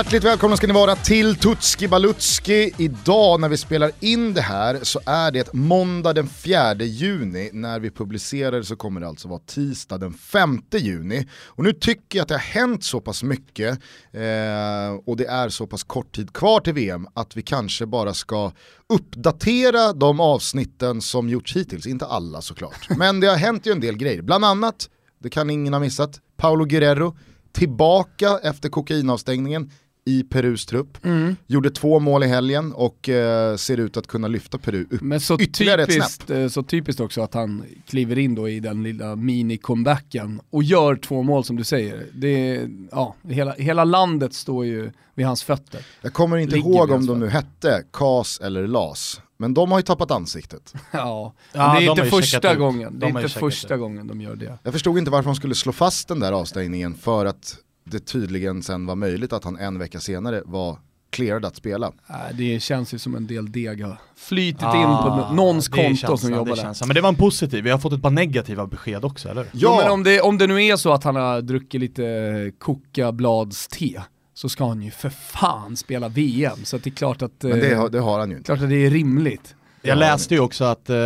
Hjärtligt välkomna ska ni vara till Tutski Balutski. Idag när vi spelar in det här så är det måndag den 4 juni. När vi publicerar så kommer det alltså vara tisdag den 5 juni. Och nu tycker jag att det har hänt så pass mycket eh, och det är så pass kort tid kvar till VM att vi kanske bara ska uppdatera de avsnitten som gjorts hittills. Inte alla såklart. Men det har hänt ju en del grejer. Bland annat, det kan ingen ha missat, Paolo Guerrero tillbaka efter kokainavstängningen i Perus trupp. Mm. Gjorde två mål i helgen och eh, ser ut att kunna lyfta Peru upp Men så ytterligare ett typiskt, snäpp. eh, så typiskt också att han kliver in då i den lilla mini-comebacken och gör två mål som du säger. Det, ja, hela, hela landet står ju vid hans fötter. Jag kommer inte Ligger ihåg om de nu hette KAS eller LAS. Men de har ju tappat ansiktet. Ja, Ja, men det de är har inte första gången, det De är inte första ut. gången de gör det. Jag förstod inte varför de skulle slå fast den där avstängningen för att det tydligen sen var möjligt att han en vecka senare var clearad att spela. Nej, det känns ju som en del deg har flytit Ah, in på någons konto känslan, som jobbar där. Men det var en positiv, vi har fått ett par negativa besked också eller? Jo, men om det, om det nu är så att han har druckit lite kokabladste så ska han ju för fan spela VM. Så att det är klart att, Men det eh, har, det har han ju inte. klart att det är rimligt. Jag läste ju också att eh,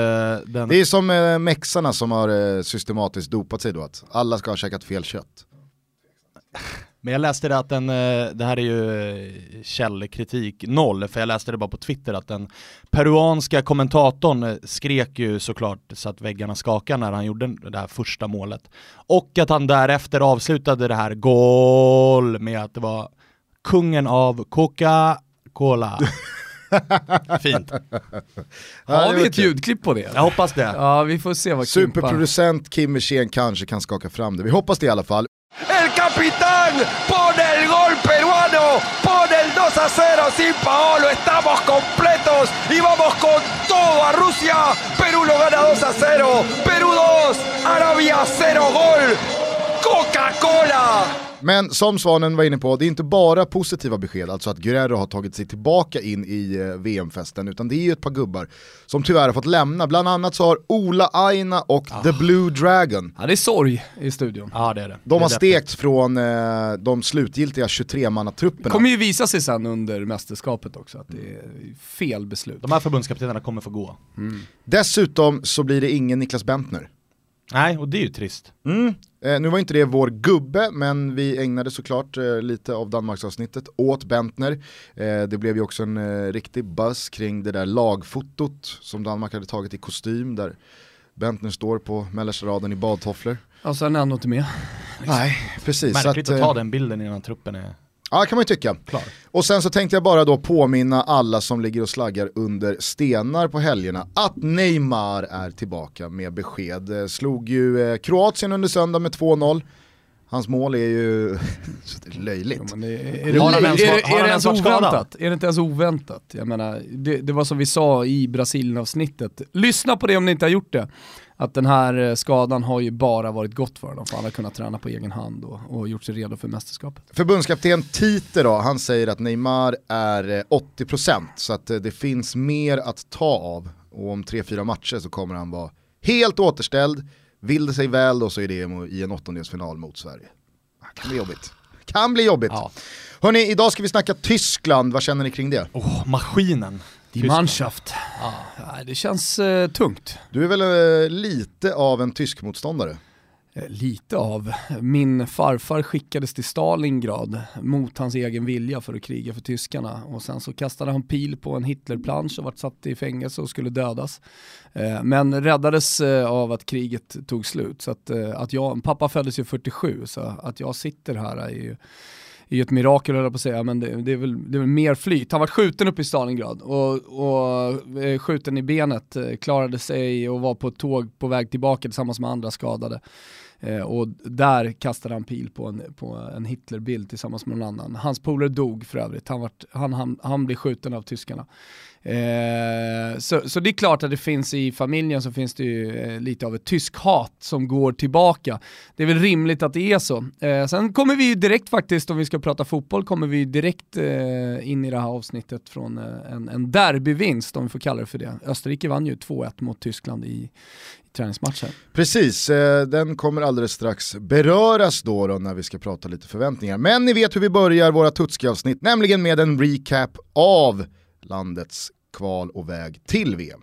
den... Det är som eh, mexarna som har eh, systematiskt dopat sig då, att alla ska ha käkat fel kött. Men jag läste det att den, eh, det här är ju eh, källkritik noll, för jag läste det bara på Twitter att den peruanska kommentatorn eh, skrek ju såklart så att väggarna skakade när han gjorde det här första målet. Och att han därefter avslutade det här GOL med att det var kungen av Coca-Cola. Fint. Har vi ett ljudklipp på det? Jag hoppas det. Ja, vi får se vad. Superproducent Kim Wirsén kanske kan skaka fram det. Vi hoppas det i alla fall. El capitán pone el gol peruano, pone el 2 a 0 sin Paolo, estamos completos y vamos con todo a Rusia. Perú lo gana 2 a 0, Perú 2, Arabia 0 gol. Coca-Cola. Men som Svanen var inne på, det är inte bara positiva besked, alltså att Guerrero har tagit sig tillbaka in i eh, VM-festen, utan det är ju ett par gubbar som tyvärr har fått lämna. Bland annat så har Ola Aina och The Blue Dragon, Ja, det är sorg i studion. Ja det är det. de har Det deppigt. stekts från eh, de slutgiltiga 23-mannatrupperna. Det kommer ju visa sig sen under mästerskapet också att det är fel beslut. De här förbundskaptenerna kommer få gå. Dessutom så blir det ingen Niklas Bentner. Nej, och det är ju trist. Mm. Eh, nu var inte det vår gubbe, men vi ägnade såklart eh, lite av Danmarksavsnittet åt Bentner. Eh, det blev ju också en eh, riktig buzz kring det där lagfotot som Danmark hade tagit i kostym där Bentner står på mellersta raden i badtofflor. Och sen är han inte med. Nej, precis. Märkligt att, att eh, ta den bilden innan truppen är Ja, kan man ju tycka. klar. Och sen så tänkte jag bara då påminna alla som ligger och slaggar under stenar på helgerna att Neymar är tillbaka med besked. Eh, Slog ju eh, Kroatien under söndag med 2-0. Hans mål är ju det löjligt. Ja, det, är, det, Har han är, ens är, varit- det- har är han det ens ens varit skadad? oväntat? Är det inte ens oväntat? Jag menar, det, det var som vi sa i Brasilien-avsnittet. Lyssna på det om ni inte har gjort det. Att den här eh, skadan har ju bara varit gott för honom, för han har kunnat träna på egen hand och, och gjort sig redo för mästerskapet. Förbundskapten Tite då, han säger att Neymar är eh, 80% så att eh, det finns mer att ta av. Och om 3-4 matcher så kommer han vara helt återställd. Vill det sig väl då så är det i en åttondelsfinal mot Sverige. Ah, Kan bli jobbigt. Kan bli jobbigt. Ja. Hörni, idag ska vi snacka Tyskland, vad känner ni kring det? Åh, maskinen. Die Tyskland. Mannschaft. Ja, det känns eh, tungt. Du är väl eh, lite av en tysk motståndare? Eh, Lite av. Min farfar skickades till Stalingrad mot hans egen vilja för att kriga för tyskarna och sen så kastade han pil på en Hitlerplansch och vart satt i fängelse och skulle dödas. Eh, Men räddades eh, av att kriget tog slut. Så att, att jag, pappa föddes ju 47 så att jag sitter här är ju är ju ett mirakel höll jag på att säga, men det, det, är väl, det är väl mer flyt. Han var skjuten upp i Stalingrad och, och eh, skjuten i benet, eh, klarade sig och var på ett tåg på väg tillbaka tillsammans med andra skadade. Eh, och där kastade han pil på en, på en Hitlerbild tillsammans med någon annan. Hans polare dog för övrigt, han, vart, han, han, han blev skjuten av tyskarna. Eh, så, så det är klart att det finns i familjen så finns det ju eh, lite av ett tysk hat som går tillbaka. Det är väl rimligt att det är så. Eh, sen kommer vi ju direkt faktiskt, om vi ska prata fotboll, kommer vi ju direkt eh, in i det här avsnittet från eh, en, en derbyvinst, om vi får kalla det för det. Österrike vann ju 2-1 mot Tyskland i träningsmatchen. Precis, eh, den kommer alldeles strax beröras då, då när vi ska prata lite förväntningar. Men ni vet hur vi börjar våra Tutski-avsnitt, nämligen med en recap av landets kval och väg till VM.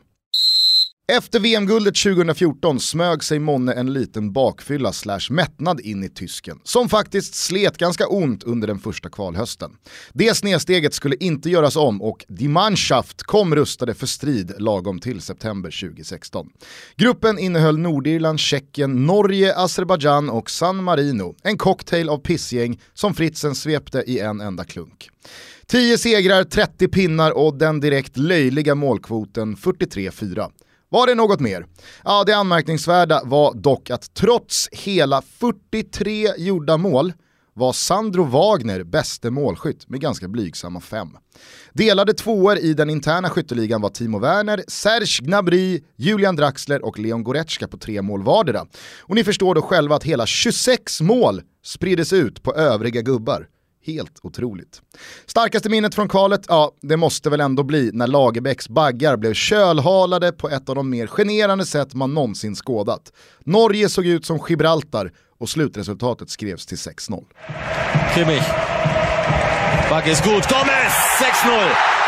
Efter VM-guldet 2014 smög sig månne en liten bakfylla slash mättnad in i tysken, som faktiskt slet ganska ont under den första kvalhösten. Det snedsteget skulle inte göras om och Die Mannschaft kom rustade för strid lagom till september 2016. Gruppen innehöll Nordirland, Tjeckien, Norge, Azerbajdzjan och San Marino, en cocktail av pissgäng som Fritzen svepte i en enda klunk. 10 segrar, 30 pinnar och den direkt löjliga målkvoten 43-4. Var det något mer? Ja, det anmärkningsvärda var dock att trots hela 43 gjorda mål var Sandro Wagner bäste målskytt med ganska blygsamma fem. Delade tvåor i den interna skytteligan var Timo Werner, Serge Gnabry, Julian Draxler och Leon Goretzka på tre mål vardera. Och ni förstår då själva att hela 26 mål spriddes ut på övriga gubbar. Helt otroligt. Starkaste minnet från kvalet, ja det måste väl ändå bli när Lagerbäcks baggar blev kölhalade på ett av de mer generande sätt man någonsin skådat. Norge såg ut som Gibraltar och slutresultatet skrevs till 6-0. Kimmich. Fuck is good. Gomez! 6-0!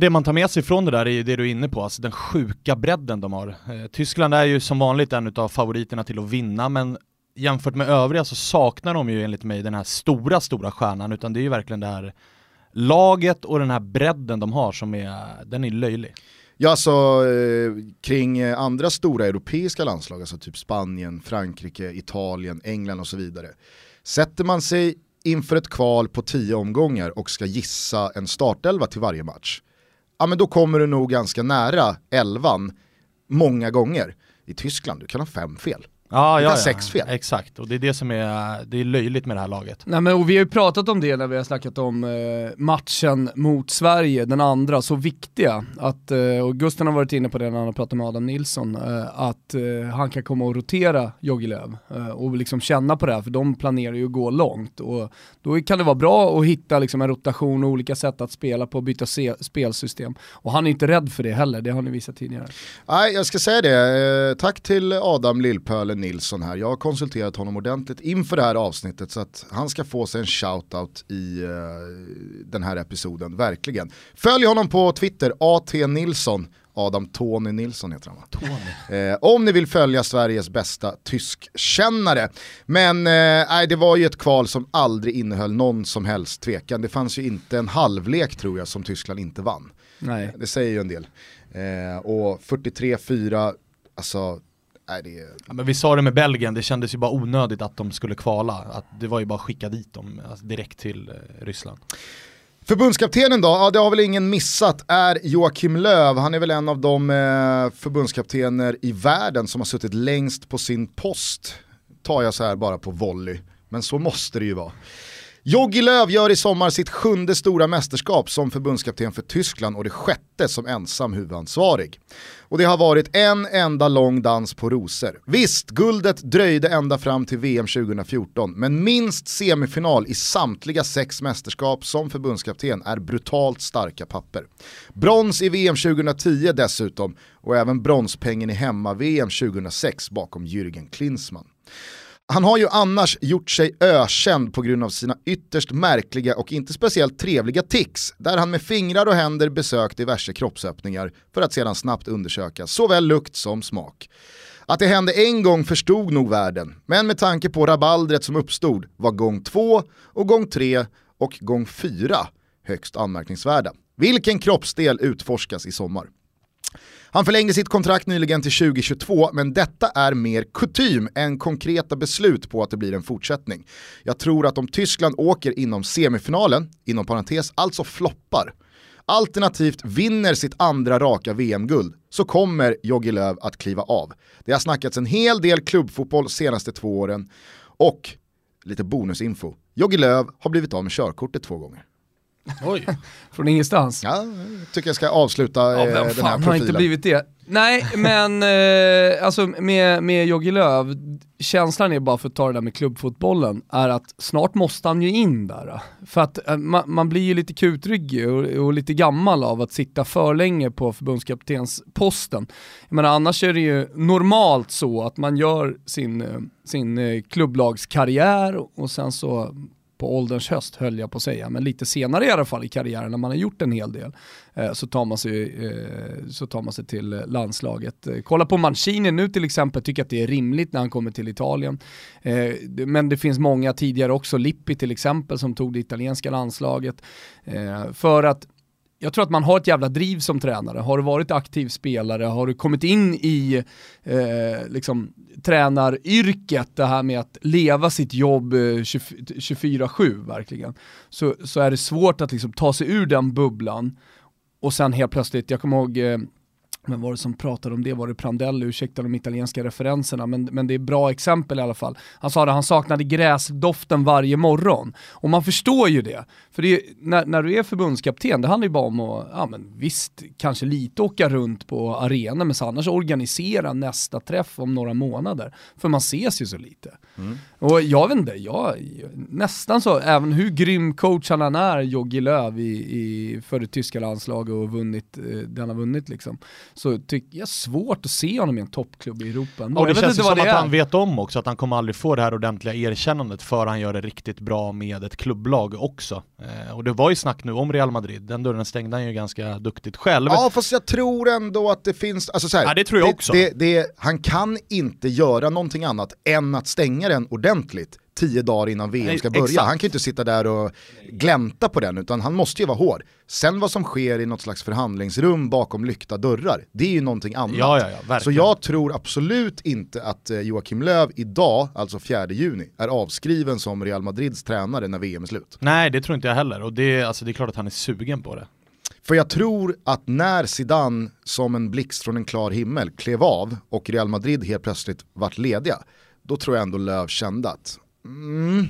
Det man tar med sig från det där är ju det du är inne på, alltså den sjuka bredden de har. Eh, Tyskland är ju som vanligt en av favoriterna till att vinna, men jämfört med övriga så saknar de ju enligt mig den här stora, stora stjärnan, utan det är ju verkligen det här laget och den här bredden de har som är, den är löjlig. Ja, alltså eh, kring eh, andra stora europeiska landslag, alltså typ Spanien, Frankrike, Italien, England och så vidare. Sätter man sig inför ett kval på tio omgångar och ska gissa en startelva till varje match, ja men då kommer du nog ganska nära elvan många gånger. I Tyskland, du kan ha fem fel. Ja, Du ja, ja. sex fel. Exakt, och det är det som är, det är löjligt med det här laget. Nej, men, och vi har ju pratat om det när vi har snackat om eh, matchen mot Sverige, den andra, så viktiga. Att, eh, och Gusten har varit inne på det när han har pratat med Adam Nilsson, eh, att eh, han kan komma och rotera Jogi Löw eh, och liksom känna på det här, för de planerar ju att gå långt. Och då kan det vara bra att hitta liksom, en rotation och olika sätt att spela på och byta se- spelsystem. Och han är inte rädd för det heller, det har ni visat tidigare. Nej, jag ska säga det. Eh, tack till Adam Lillpölen Nilsson här. Jag har konsulterat honom ordentligt inför det här avsnittet så att han ska få sig en shoutout i eh, den här episoden, verkligen. Följ honom på Twitter, AT Nilsson. Adam Tony Nilsson heter han va? Tony. Eh, om ni vill följa Sveriges bästa tyskkännare. Men eh, det var ju ett kval som aldrig innehöll någon som helst tvekan. Det fanns ju inte en halvlek tror jag som Tyskland inte vann. Nej. Det säger ju en del. Eh, och 43-4, alltså, nej det är... Ja, men vi sa det med Belgien, det kändes ju bara onödigt att de skulle kvala. Att det var ju bara att skicka dit dem alltså, direkt till eh, Ryssland. Förbundskaptenen då, ja det har väl ingen missat, är Joakim Löv. Han är väl en av de eh, förbundskaptener i världen som har suttit längst på sin post. Tar jag så här bara på volley, men så måste det ju vara. Jogi Löw gör i sommar sitt sjunde stora mästerskap som förbundskapten för Tyskland och det sjätte som ensam huvudansvarig. Och det har varit en enda lång dans på rosor. Visst, guldet dröjde ända fram till VM 2014, men minst semifinal i samtliga sex mästerskap som förbundskapten är brutalt starka papper. Brons i VM 2010 dessutom, och även bronspengen i hemma-VM 2006 bakom Jürgen Klinsmann. Han har ju annars gjort sig ökänd på grund av sina ytterst märkliga och inte speciellt trevliga tics, där han med fingrar och händer besökt diverse kroppsöppningar för att sedan snabbt undersöka såväl lukt som smak. Att det hände en gång förstod nog världen, men med tanke på rabaldret som uppstod var gång två och gång tre och gång fyra högst anmärkningsvärda. Vilken kroppsdel utforskas i sommar? Han förlängde sitt kontrakt nyligen till 2022, men detta är mer kutym än konkreta beslut på att det blir en fortsättning. Jag tror att om Tyskland åker inom semifinalen, inom parentes alltså floppar, alternativt vinner sitt andra raka VM-guld, så kommer Jogi Löw att kliva av. Det har snackats en hel del klubbfotboll de senaste två åren, och lite bonusinfo, Jogi Löw har blivit av med körkortet två gånger. Oj. Från ingenstans. Ja, jag tycker jag ska avsluta Ja, eh, vem den här fan har inte profilen. blivit det? Nej, men eh, alltså med, med Jogi Löw, känslan är bara för att ta det där med klubbfotbollen, är att snart måste han ju in där. För att eh, man, man, blir ju lite kutryggig och, och, lite gammal av att sitta för länge på förbundskaptensposten. Jag menar annars är det ju normalt så att man gör sin, eh, sin eh, klubblagskarriär och sen så på ålderns höst höll jag på att säga, men lite senare i alla fall i karriären när man har gjort en hel del eh, så, tar man sig, eh, så tar man sig till eh, landslaget. Kolla på Mancini nu till exempel, tycker att det är rimligt när han kommer till Italien. Men det finns många tidigare också, Lippi till exempel som tog det italienska landslaget. För att jag tror att man har ett jävla driv som tränare. Har du varit aktiv spelare, har du kommit in i eh, liksom, tränaryrket, det här med att leva sitt jobb eh, 24-7 verkligen, så, så är det svårt att liksom, ta sig ur den bubblan. Och sen helt plötsligt, jag kommer ihåg eh, men var det som pratade om det? Var det Prandelli? Ursäkta de italienska referenserna, men, men det är bra exempel i alla fall. Han sa att han saknade gräsdoften varje morgon. Och man förstår ju det. För det är, när, när du är förbundskapten, det handlar ju bara om att, ja men visst, kanske lite åka runt på arenan, men annars organisera nästa träff om några månader. För man ses ju så lite. Mm. Och jag vet inte, jag, nästan så, även hur grym coach han är, Jogi Löw i, i, för det tyska landslaget och vunnit, eh, den har vunnit liksom så tycker jag svårt att se honom i en toppklubb i Europa. Och det känns som att han vet om också att han kommer aldrig få det här ordentliga erkännandet för han gör det riktigt bra med ett klubblag också. Eh, och det var ju snack nu om Real Madrid, den dörren stängde han ju ganska duktigt själv. Ja fast jag tror ändå att det finns, alltså så här, ja, det tror jag också. Det, det, han kan inte göra någonting annat än att stänga den ordentligt tio dagar innan VM ska börja. Exakt. Han kan ju inte sitta där och glänta på den utan han måste ju vara hård. Sen vad som sker i något slags förhandlingsrum bakom lyckta dörrar, det är ju någonting annat. Ja, ja, ja, Så jag tror absolut inte att eh, Joakim Löv idag, alltså 4 juni, är avskriven som Real Madrids tränare när VM är slut. Nej det tror inte jag heller och det, alltså, det är klart att han är sugen på det. För jag tror att när Zidane som en blixt från en klar himmel klev av och Real Madrid helt plötsligt vart lediga, då tror jag ändå Löv kände att mm,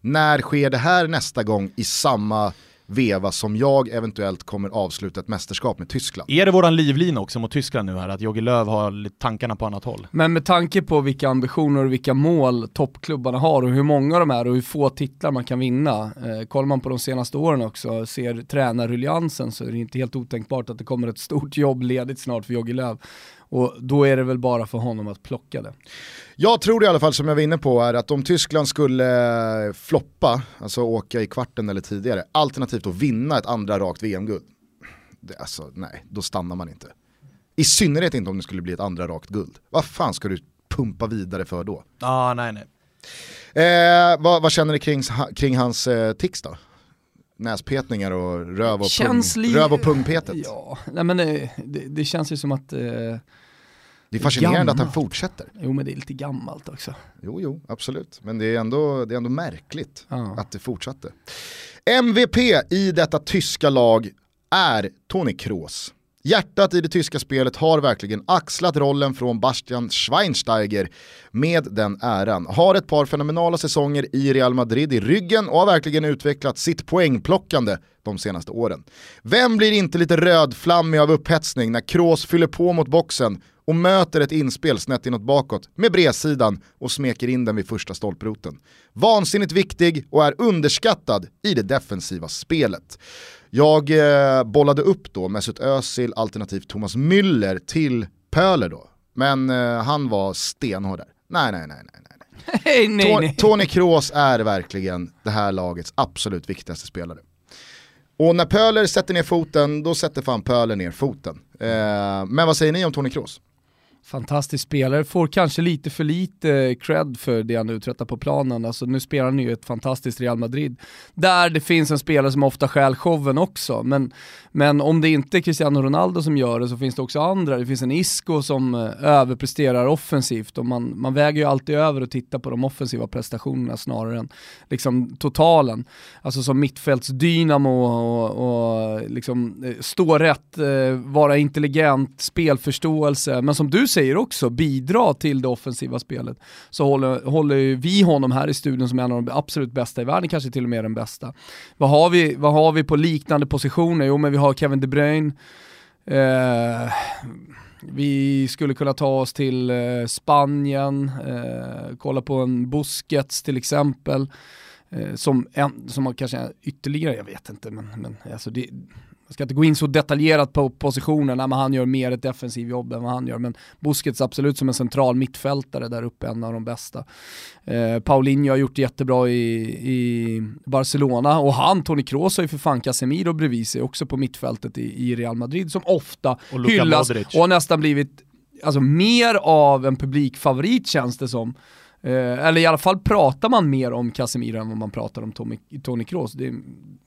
när sker det här nästa gång i samma veva som jag eventuellt kommer avsluta ett mästerskap med Tyskland. Är det våran livlina också mot Tyskland nu här, att Jogi Löw har tankarna på annat håll? Men med tanke på vilka ambitioner och vilka mål toppklubbarna har och hur många de är och hur få titlar man kan vinna. Eh, kollar man på de senaste åren också, ser tränarruljansen så är det inte helt otänkbart att det kommer ett stort jobb ledigt snart för Jogi Löw. Och då är det väl bara för honom att plocka det. Jag tror i alla fall som jag var inne på är att om Tyskland skulle floppa, alltså åka i kvarten eller tidigare, alternativt att vinna ett andra rakt VM-guld, alltså nej, då stannar man inte. I synnerhet inte om det skulle bli ett andra rakt guld. Vad fan ska du pumpa vidare för då? ah, nej nej. Eh, vad, vad, känner ni kring, kring hans eh, tics då? Näspetningar och röv och, pung, röv och pungpetet? Ja, nej men det, det, det känns ju som att eh det är fascinerande gammalt. att han fortsätter. Jo men det är lite gammalt också. Jo, jo, absolut. Men det är ändå, det är ändå märkligt ja. att det fortsatte. MVP i detta tyska lag är Toni Kroos. Hjärtat i det tyska spelet har verkligen axlat rollen från Bastian Schweinsteiger med den äran. Har ett par fenomenala säsonger i Real Madrid i ryggen och har verkligen utvecklat sitt poängplockande de senaste åren. Vem blir inte lite rödflammig av upphetsning när Kroos fyller på mot boxen och möter ett inspel snett inåt bakåt med bredsidan och smeker in den vid första stolproten. Vansinnigt viktig och är underskattad i det defensiva spelet. Jag eh, bollade upp då Mesut Özil alternativt Thomas Müller till Pöler då, men eh, han var stenhård där. Nej, nej, nej, nej. nej. nej, nej, nej. Tony Kroos är verkligen det här lagets absolut viktigaste spelare. Och när Pöler sätter ner foten, då sätter fan Pöler ner foten. Eh, men vad säger ni om Tony Kroos? Fantastisk spelare, får kanske lite för lite cred för det han uträttar på planen. Alltså, nu spelar han ju ett fantastiskt Real Madrid, där det finns en spelare som ofta stjäl showen också. Men, men om det inte är Cristiano Ronaldo som gör det så finns det också andra. Det finns en Isco som eh, överpresterar offensivt och man, man väger ju alltid över och tittar på de offensiva prestationerna snarare än liksom, totalen. Alltså som mittfältsdynamo och, och liksom, eh, stå rätt, eh, vara intelligent, spelförståelse, men som du säger också, bidra till det offensiva spelet, så håller, håller vi honom här i studion som en av de absolut bästa i världen, kanske till och med den bästa. Vad har vi, vad har vi på liknande positioner? Jo men vi har Kevin De Bruyne, eh, Vi skulle kunna ta oss till eh, Spanien, eh, kolla på en Busquets till exempel. Eh, som, en, som kanske är ytterligare, jag vet inte, men, men alltså det, jag ska inte gå in så detaljerat på positionerna, men han gör mer ett defensiv jobb än vad han gör. Men Busquets absolut som en central mittfältare där uppe, en av de bästa. Eh, Paulinho har gjort det jättebra i, i Barcelona och han, Toni Kroos, har ju för fan Casemiro bredvid sig också på mittfältet i, i Real Madrid som ofta Och hyllas Modric. och har nästan blivit alltså, mer av en publikfavorit känns det som. Eh, eller i alla fall pratar man mer om Casemiro än vad man pratar om Tony Kroos. Det,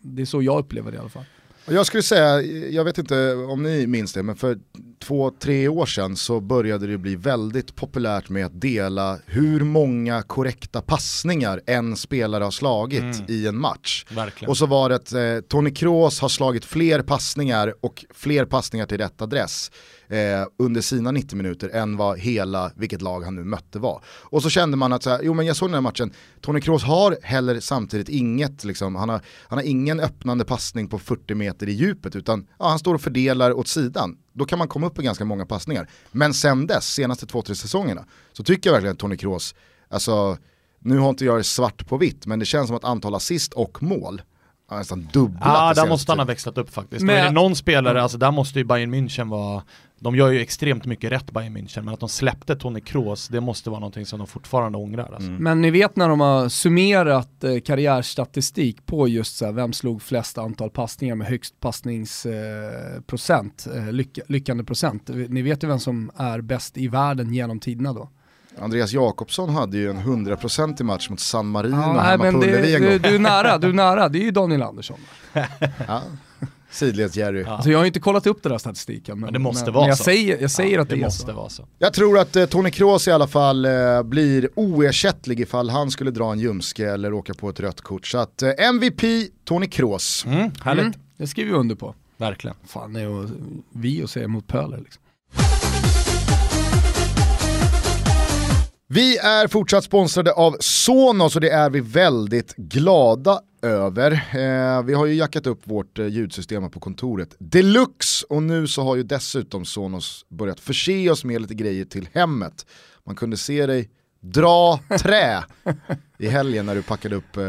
det är så jag upplever det i alla fall. Jag skulle säga, jag vet inte om ni minns det, men för två, tre år sedan så började det bli väldigt populärt med att dela hur många korrekta passningar en spelare har slagit Mm. i en match. Verkligen. Och så var det att eh, Toni Kroos har slagit fler passningar och fler passningar till rätt adress eh, under sina 90 minuter än vad hela, vilket lag han nu mötte var. Och så kände man att, så här, jo men jag såg den här matchen, Toni Kroos har heller samtidigt inget, liksom, han, har, han har ingen öppnande passning på 40 meter i djupet utan ja, han står och fördelar åt sidan. Då kan man komma upp i ganska många passningar. Men sen dess, senaste två, tre säsongerna, så tycker jag verkligen att Toni Kroos, alltså nu har inte jag det svart på vitt, men det känns som att antal assist och mål har nästan dubblat Ja, det där måste han ha växlat upp faktiskt. Men- Men är det någon spelare, alltså där måste ju Bayern München vara, de gör ju extremt mycket rätt Bayern München, men att de släppte Toni Kroos, det måste vara någonting som de fortfarande ångrar alltså. Men ni vet när de har summerat eh, karriärstatistik på just så här, vem slog flest antal passningar med högst passningsprocent, eh, procent, eh, lycka, lyckande procent. Ni vet ju vem som är bäst i världen genom tiderna då. Andreas Jakobsson hade ju en 100% i match mot San Marino nej, hemma på Ullevi en du, gång. du är nära, du är nära. Det är ju Daniel Andersson. Ja. Sidleds-Jerry. Ja. Alltså jag har inte kollat upp den där statistiken. Men, Men det måste men, vara men jag så. säger, jag säger Ja, att det, är måste så. vara så. Jag tror att eh, Toni Kroos i alla fall eh, blir oersättlig ifall han skulle dra en ljumske eller åka på ett rött kort. Så att eh, MVP, Toni Kroos. Mm, härligt. Mm, det skriver vi under på. Verkligen. Fan, är och, vi och säga mot Pöler liksom. Vi är fortsatt sponsrade av Sonos och det är vi väldigt glada över. Eh, vi har ju jackat upp vårt eh, ljudsystem här på kontoret deluxe och nu så har ju dessutom Sonos börjat förse oss med lite grejer till hemmet. Man kunde se dig dra trä i helgen när du packade upp eh,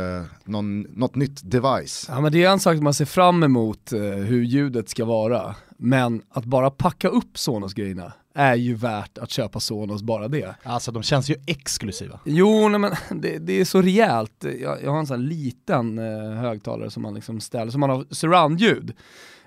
någon, något nytt device. Ja men det är en sak man ser fram emot eh, hur ljudet ska vara. Men att bara packa upp Sonos-grejerna är ju värt att köpa Sonos bara det. Alltså de känns ju exklusiva. Jo, nej, men det, det är så rejält. Jag, jag har en sån här liten eh, högtalare som man liksom ställer, som man har surroundljud.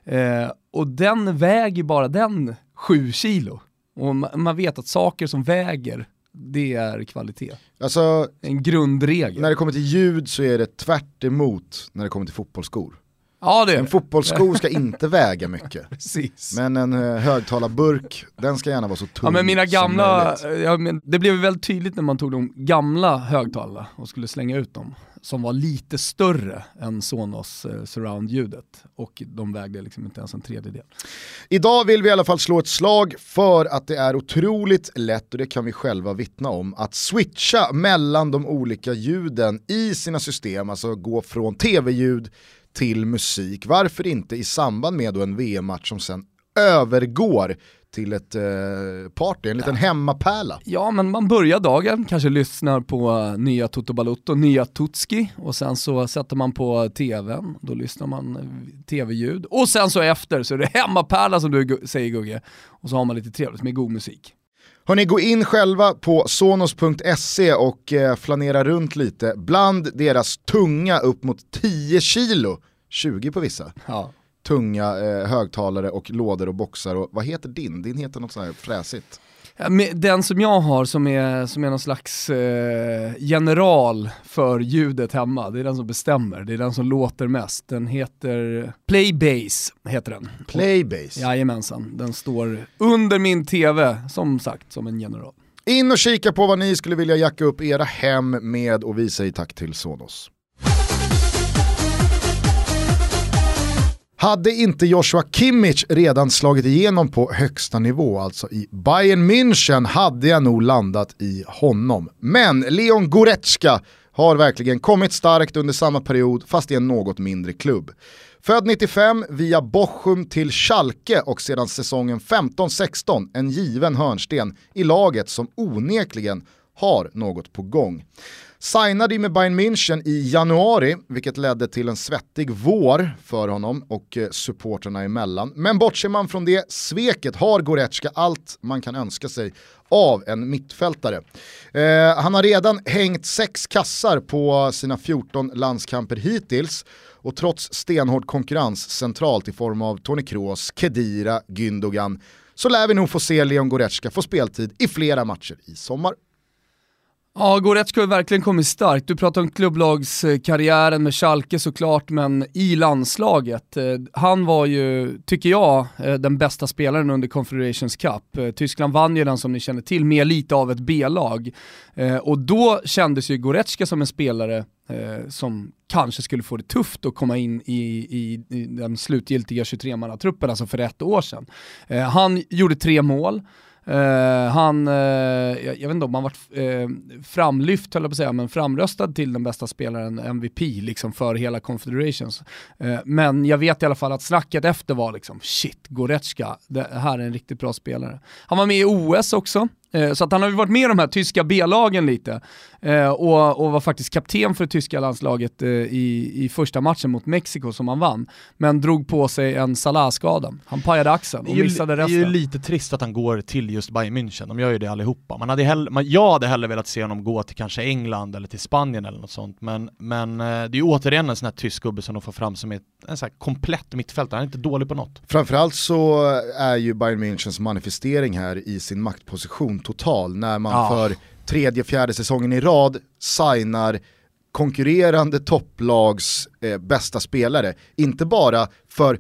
Eh, och den väger bara den 7 kilo. Och man, man vet att saker som väger, det är kvalitet. Alltså En grundregel. när det kommer till ljud så är det tvärt emot när det kommer till fotbollsskor. Ja det En fotbollssko ska inte väga mycket. Precis. Men en eh, högtalarburk, den ska gärna vara så tung Ja men mina som gamla, möjligt. ja, men det blev väldigt tydligt när man tog de gamla högtalarna och skulle slänga ut dem, som var lite större än Sonos eh, surround-ljudet och de vägde liksom inte ens en tredjedel. Idag vill vi i alla fall slå ett slag för att det är otroligt lätt, och det kan vi själva vittna om, att switcha mellan de olika ljuden i sina system, alltså gå från tv-ljud till musik. Varför inte i samband med en VM-match som sen övergår till ett eh, party, en liten hemmapärla. Ja men man börjar dagen, kanske lyssnar på eh, nya Toto Balutto, nya Tutski och sen så sätter man på tvn, då lyssnar man eh, tv-ljud och sen så efter så är det hemmapärla som du säger Gugge och så har man lite trevligt med god musik. Hörni, gå in själva på sonos.se och eh, flanera runt lite bland deras tunga upp mot 10 kilo, 20 på vissa, Ja. tunga eh, högtalare och lådor och boxar. Och, vad heter din? Din heter något sånt här fräsigt. Den som jag har som är, som är någon slags eh, general för ljudet hemma, det är den som bestämmer, det är den som låter mest. Den heter Playbase, heter den. Playbase. Jajamensan, den står under min tv, som sagt, som en general. In och kika på vad ni skulle vilja jacka upp era hem med och vi säger tack till Sonos. Hade inte Joshua Kimmich redan slagit igenom på högsta nivå, alltså i Bayern München, hade jag nog landat i honom. Men Leon Goretzka har verkligen kommit starkt under samma period, fast i en något mindre klubb. Född 95 via Bochum till Schalke och sedan säsongen 15-16 en given hörnsten i laget som onekligen har något på gång. Signade med Bayern München i januari, vilket ledde till en svettig vår för honom och eh, supporterna emellan. Men bortser man från det sveket har Goretzka allt man kan önska sig av en mittfältare. Eh, han har redan hängt sex kassar på sina 14 landskamper hittills och trots stenhård konkurrens centralt i form av Toni Kroos, Kedira, Gündogan så lär vi nog få se Leon Goretzka få speltid i flera matcher i sommar. Ja, Goretzka har verkligen kommit starkt. Du pratar om klubblagskarriären med Schalke såklart, men i landslaget. Eh, han var ju, tycker jag, eh, den bästa spelaren under Confederations Cup. Eh, Tyskland vann ju den som ni känner till med lite av ett B-lag. Och då kändes ju Goretzka som en spelare som kanske skulle få det tufft att komma in i, i, i den slutgiltiga 23-mannatruppen, alltså för ett år sedan. han gjorde tre mål. Uh, han, uh, jag, jag, vet inte om han varit uh, framlyft, höll jag på att säga, men framröstad till den bästa spelaren, MVP, liksom för hela Confederations. men jag vet i alla fall att snacket efter var liksom, shit, Goretzka, det här är en riktigt bra spelare. Han var med i OS också, så att han har ju varit med i de här tyska B-lagen lite eh, och, och, var faktiskt kapten för det tyska landslaget eh, i, i första matchen mot Mexiko som han vann. Men drog på sig en Salah-skada. Han pajade axeln och missade resten. Det är ju lite trist att han går till just Bayern München, de gör ju det allihopa. Man hade hell man, jag hade hellre velat se honom gå till kanske England eller till Spanien eller något sånt, men, men det är ju återigen en sån här tysk gubbe som de får fram som är en sån här komplett mittfältare, han är inte dålig på något. Framförallt så är ju Bayern Münchens manifestering här i sin maktposition total när man ja. för tredje, fjärde säsongen i rad signar konkurrerande topplags eh, bästa spelare. Inte bara för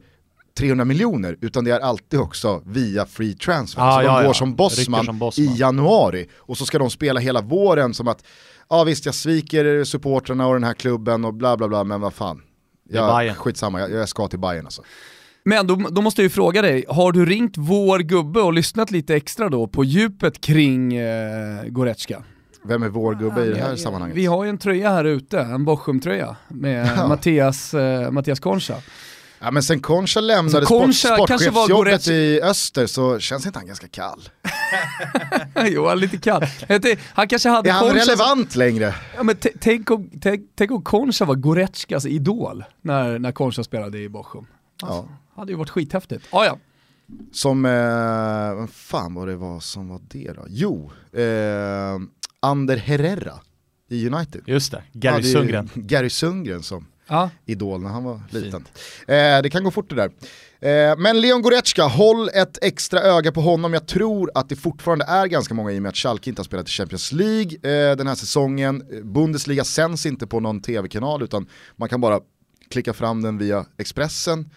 300 miljoner utan det är alltid också via free transfer. Ah, så ja, de går ja. som, bossman som bossman i januari och så ska de spela hela våren som att ja visst jag sviker supportrarna och den här klubben och bla bla bla men vad fan. Jag, skitsamma, jag, jag ska till Bayern alltså. Men då, då, måste jag ju fråga dig, har du ringt vår gubbe och lyssnat lite extra då på djupet kring eh, Goretzka? Vem är vår gubbe i det här sammanhanget? Vi har ju en tröja här ute, en Bochum-tröja med ja. Mattias, eh, Mattias Concha. Ja men sen Concha lämnade Concha sport, sportchefsjobbet i Öster så känns inte han ganska kall? jo, han är lite kall. Han kanske hade är han Concha relevant som... längre? Ja, men tänk, om, tänk, tänk om Concha var Goretzkas idol när, när Concha spelade i Bochum. Alltså, ja. Hade ju varit skithäftigt. Ah, ja. Som, eh, vad fan var det var som var det då? Jo, eh, Ander Herrera i United. Just det, Gary Sundgren. Gary Sundgren som ja. idol när han var liten. Eh, det kan gå fort det där. Eh, men Leon Goretzka, håll ett extra öga på honom. Jag tror att det fortfarande är ganska många i och med att Schalke inte har spelat i Champions League eh, den här säsongen. Bundesliga sänds inte på någon tv-kanal utan man kan bara klicka fram den via Expressen.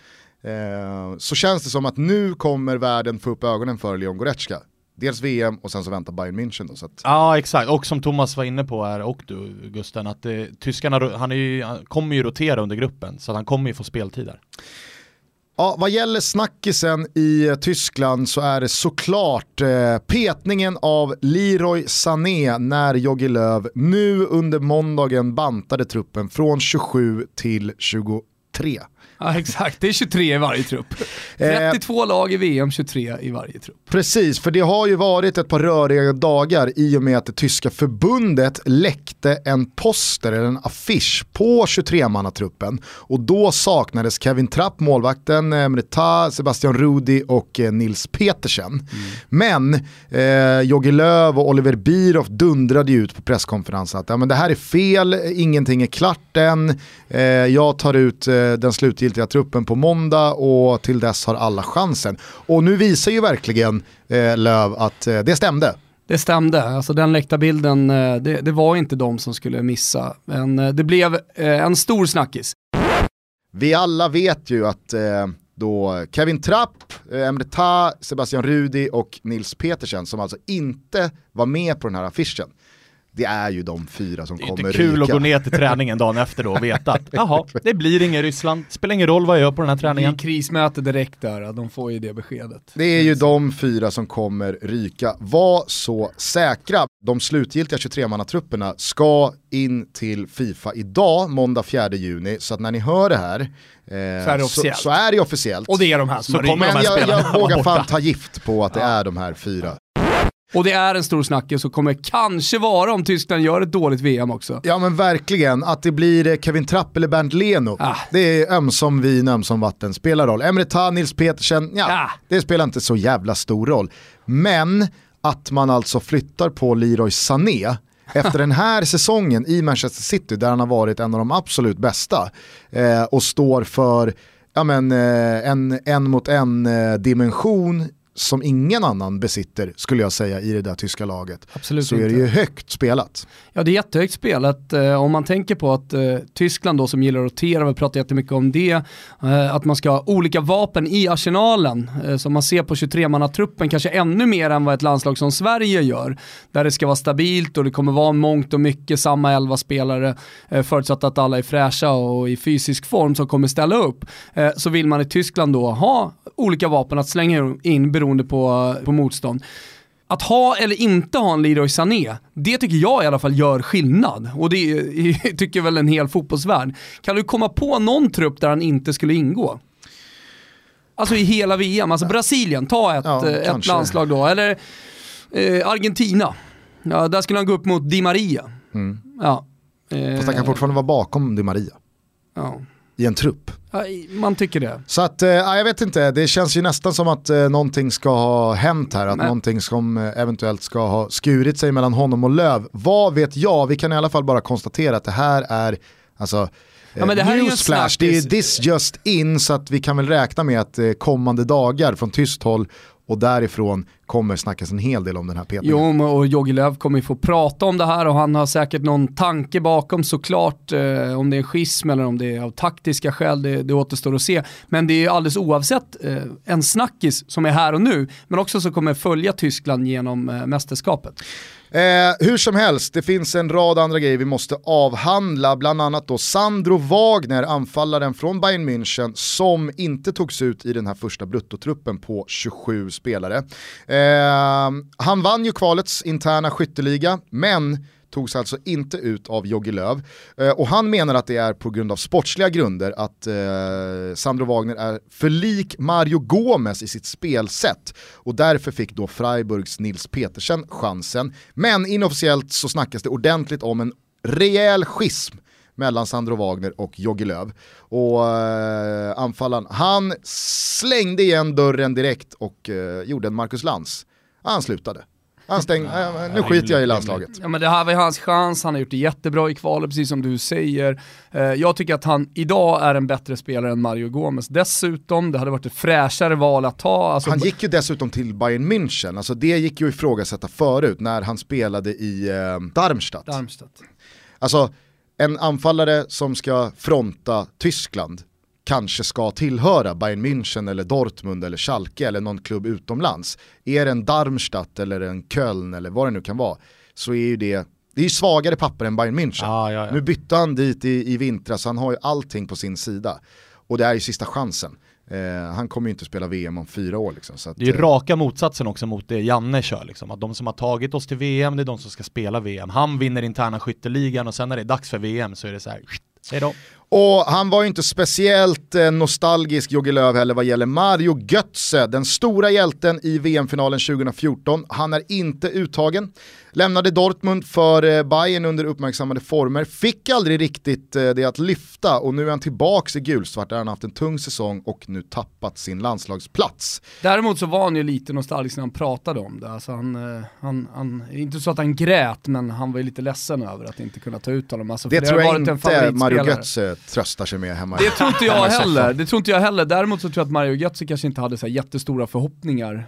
Eh, så känns det som att nu kommer världen få upp ögonen för Leon Goretzka. Dels VM och sen så väntar Bayern München då. Så att... Ja exakt, och som Thomas var inne på här och du Gusten, att eh, tyskarna, han, är ju, han kommer ju rotera under gruppen så han kommer ju få speltid där. Ja, vad gäller snackisen i eh, Tyskland så är det såklart eh, petningen av Leroy Sané när Jogi Löw nu under måndagen bantade truppen från 27 till 23. Ja exakt, det är 23 i varje trupp. 32 eh, lag i VM, 23 i varje trupp. Precis, för det har ju varit ett par röriga dagar i och med att det tyska förbundet läckte en poster eller en affisch på 23-mannatruppen. Och då saknades Kevin Trapp, målvakten, eh, Mreta, Sebastian Rudi och eh, Nils Petersen. Mm. Men eh, Jogi Löw och Oliver Bierhoff dundrade ju ut på presskonferensen att ja, men det här är fel, ingenting är klart än, eh, jag tar ut eh, den slutgiltiga slutgiltiga truppen på måndag och till dess har alla chansen. Och nu visar ju verkligen eh, Löv att eh, det stämde. Det stämde, alltså den läckta bilden, eh, det, det, var inte de som skulle missa. Men eh, det blev eh, en stor snackis. Vi alla vet ju att då Kevin Trapp, Emre Ta, Sebastian Rudi och Nils Petersen som alltså inte var med på den här affischen det är ju de fyra som Det är kommer inte kul ryka. att gå ner till träningen dagen efter då och veta att jaha, det blir ingen Ryssland, spelar ingen roll vad jag gör på den här Det är träningen. krismöte direkt där, de får ju det beskedet. Det är ju de fyra som kommer ryka. Var så säkra. De slutgiltiga 23-mannatrupperna ska in till Fifa idag, måndag 4 juni. Så att när ni hör det här eh, så, är det officiellt. så, är det officiellt. Och det är de här som Så kommer rykt. de Men här jag, spelarna jag vågar fan ta gift på att det är de här fyra. Och det är en stor snackis och kommer kanske vara om Tyskland gör ett dåligt VM också. Ja men verkligen, att det blir eh, Kevin Trapp eller Bernt Leno. Ah. Det är ömsom vin, ömsom vatten, spelar roll. Emre Can, Nils Petersen, ja, Ah. det spelar inte så jävla stor roll. Men att man alltså flyttar på Leroy Sané efter den här säsongen i Manchester City där han har varit en av de absolut bästa eh, och står för ja, men, eh, en en mot en eh, dimension som ingen annan besitter skulle jag säga i det där tyska laget. Absolut så är det inte. ju högt spelat. Ja det är jättehögt spelat. Eh, om man tänker på att eh, Tyskland då som gillar att rotera, vi pratar jättemycket om det, eh, att man ska ha olika vapen i arsenalen, som man ser på 23-mannatruppen, kanske ännu mer än vad ett landslag som Sverige gör, där det ska vara stabilt och det kommer vara mångt och mycket samma elva spelare, förutsatt att alla är fräscha och i fysisk form som kommer ställa upp, så vill man i Tyskland då ha olika vapen att slänga in beroende på, på motstånd. Att ha eller inte ha en Leroy Sané, det tycker jag i alla fall gör skillnad. Och det tycker väl en hel fotbollsvärld. Kan du komma på någon trupp där han inte skulle ingå? Alltså i hela VM, alltså Brasilien, ta ett, Ja, eh, ett kanske. landslag då. Eller eh, Argentina, ja, där skulle han gå upp mot Di Maria. Ja. Eh, Fast han kan fortfarande vara bakom Di Maria ja. I en trupp. Man tycker det. Så att, eh, ja, jag vet inte, det känns ju nästan som att eh, någonting ska ha hänt här, att Men- någonting som eh, eventuellt ska ha skurit sig mellan honom och Löv. Vad vet jag, vi kan i alla fall bara konstatera att det här är, alltså, Ja, men det här är newsflash, det är this just in så att vi kan väl räkna med att eh, kommande dagar från tyst håll och därifrån kommer snackas en hel del om den här petningen. Jo, och Jogi Löw kommer ju få prata om det här och han har säkert någon tanke bakom såklart. Eh, om det är en schism eller om det är av taktiska skäl, det, det återstår att se. Men det är ju alldeles oavsett eh, en snackis som är här och nu, men också som kommer följa Tyskland genom eh, mästerskapet. Eh, hur som helst, det finns en rad andra grejer vi måste avhandla, bland annat då Sandro Wagner, anfallaren från Bayern München, som inte togs ut i den här första bruttotruppen på 27 spelare. Eh, han vann ju kvalets interna skytteliga, men togs alltså inte ut av Jogi Löv. Eh, och han menar att det är på grund av sportsliga grunder att eh, Sandro Wagner är för lik Mario Gomez i sitt spelsätt. Och därför fick då Freiburgs Nils Petersen chansen. Men inofficiellt så snackas det ordentligt om en rejäl schism mellan Sandro Wagner och Jogi Löv. Och eh, anfallaren, han slängde igen dörren direkt och eh, gjorde en Marcus Lantz. Han slutade. Han stäng, nu skiter jag i landslaget. Ja, men det här var ju hans chans, han har gjort det jättebra i kvalet precis som du säger. Eh, jag tycker att han idag är en bättre spelare än Mario Gomez. Dessutom, det hade varit ett fräschare val att ta. Alltså, Han gick ju dessutom till Bayern München, alltså det gick ju att ifrågasätta förut när han spelade i eh, Darmstadt. Darmstadt. Alltså en anfallare som ska fronta Tyskland kanske ska tillhöra Bayern München eller Dortmund eller Schalke eller någon klubb utomlands. Är det en Darmstadt eller en Köln eller vad det nu kan vara så är ju det, det är svagare papper än Bayern München. Ja, ja, ja. Nu bytte han dit i, i vintras, han har ju allting på sin sida. Och det är ju sista chansen. Eh, han kommer ju inte spela VM om fyra år liksom. Så att, Det är ju eh, raka motsatsen också mot det Janne kör liksom, att de som har tagit oss till VM, det är de som ska spela VM. Han vinner interna skytteligan och sen när det är dags för VM så är det så här, hej då. Och han var ju inte speciellt eh, nostalgisk, Jogi Löw heller, vad gäller Mario Götze, den stora hjälten i VM-finalen 2014. Han är inte uttagen. Lämnade Dortmund för eh, Bayern under uppmärksammade former, fick aldrig riktigt eh, det att lyfta och nu är han tillbaks i gulsvart där han haft en tung säsong och nu tappat sin landslagsplats. Däremot så var han ju lite nostalgisk när han pratade om det. Alltså han, han, han, inte så att han grät, men han var ju lite ledsen över att inte kunna ta ut honom. Alltså, för Det, tror jag inte Mario. Götze tröstar sig med hemma Det tror inte jag heller. Det tror inte jag heller. Däremot så tror jag att Mario Götze kanske inte hade så här jättestora förhoppningar